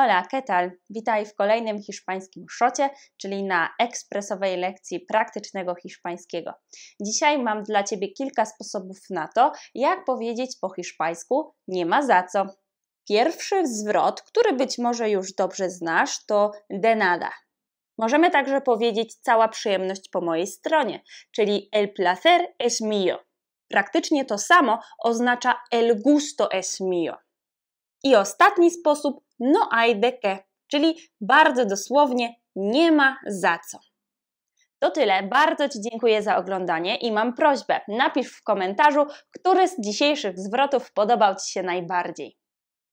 Hola, ¿qué tal? Witaj w kolejnym hiszpańskim szocie, czyli na ekspresowej lekcji praktycznego hiszpańskiego. Dzisiaj mam dla Ciebie kilka sposobów na to, jak powiedzieć po hiszpańsku nie ma za co. Pierwszy zwrot, który być może już dobrze znasz, to de nada. Możemy także powiedzieć cała przyjemność po mojej stronie, czyli el placer es mío. Praktycznie to samo oznacza el gusto es mío. I ostatni sposób no hay czyli bardzo dosłownie nie ma za co. To tyle. Bardzo Ci dziękuję za oglądanie i mam prośbę, napisz w komentarzu, który z dzisiejszych zwrotów podobał Ci się najbardziej.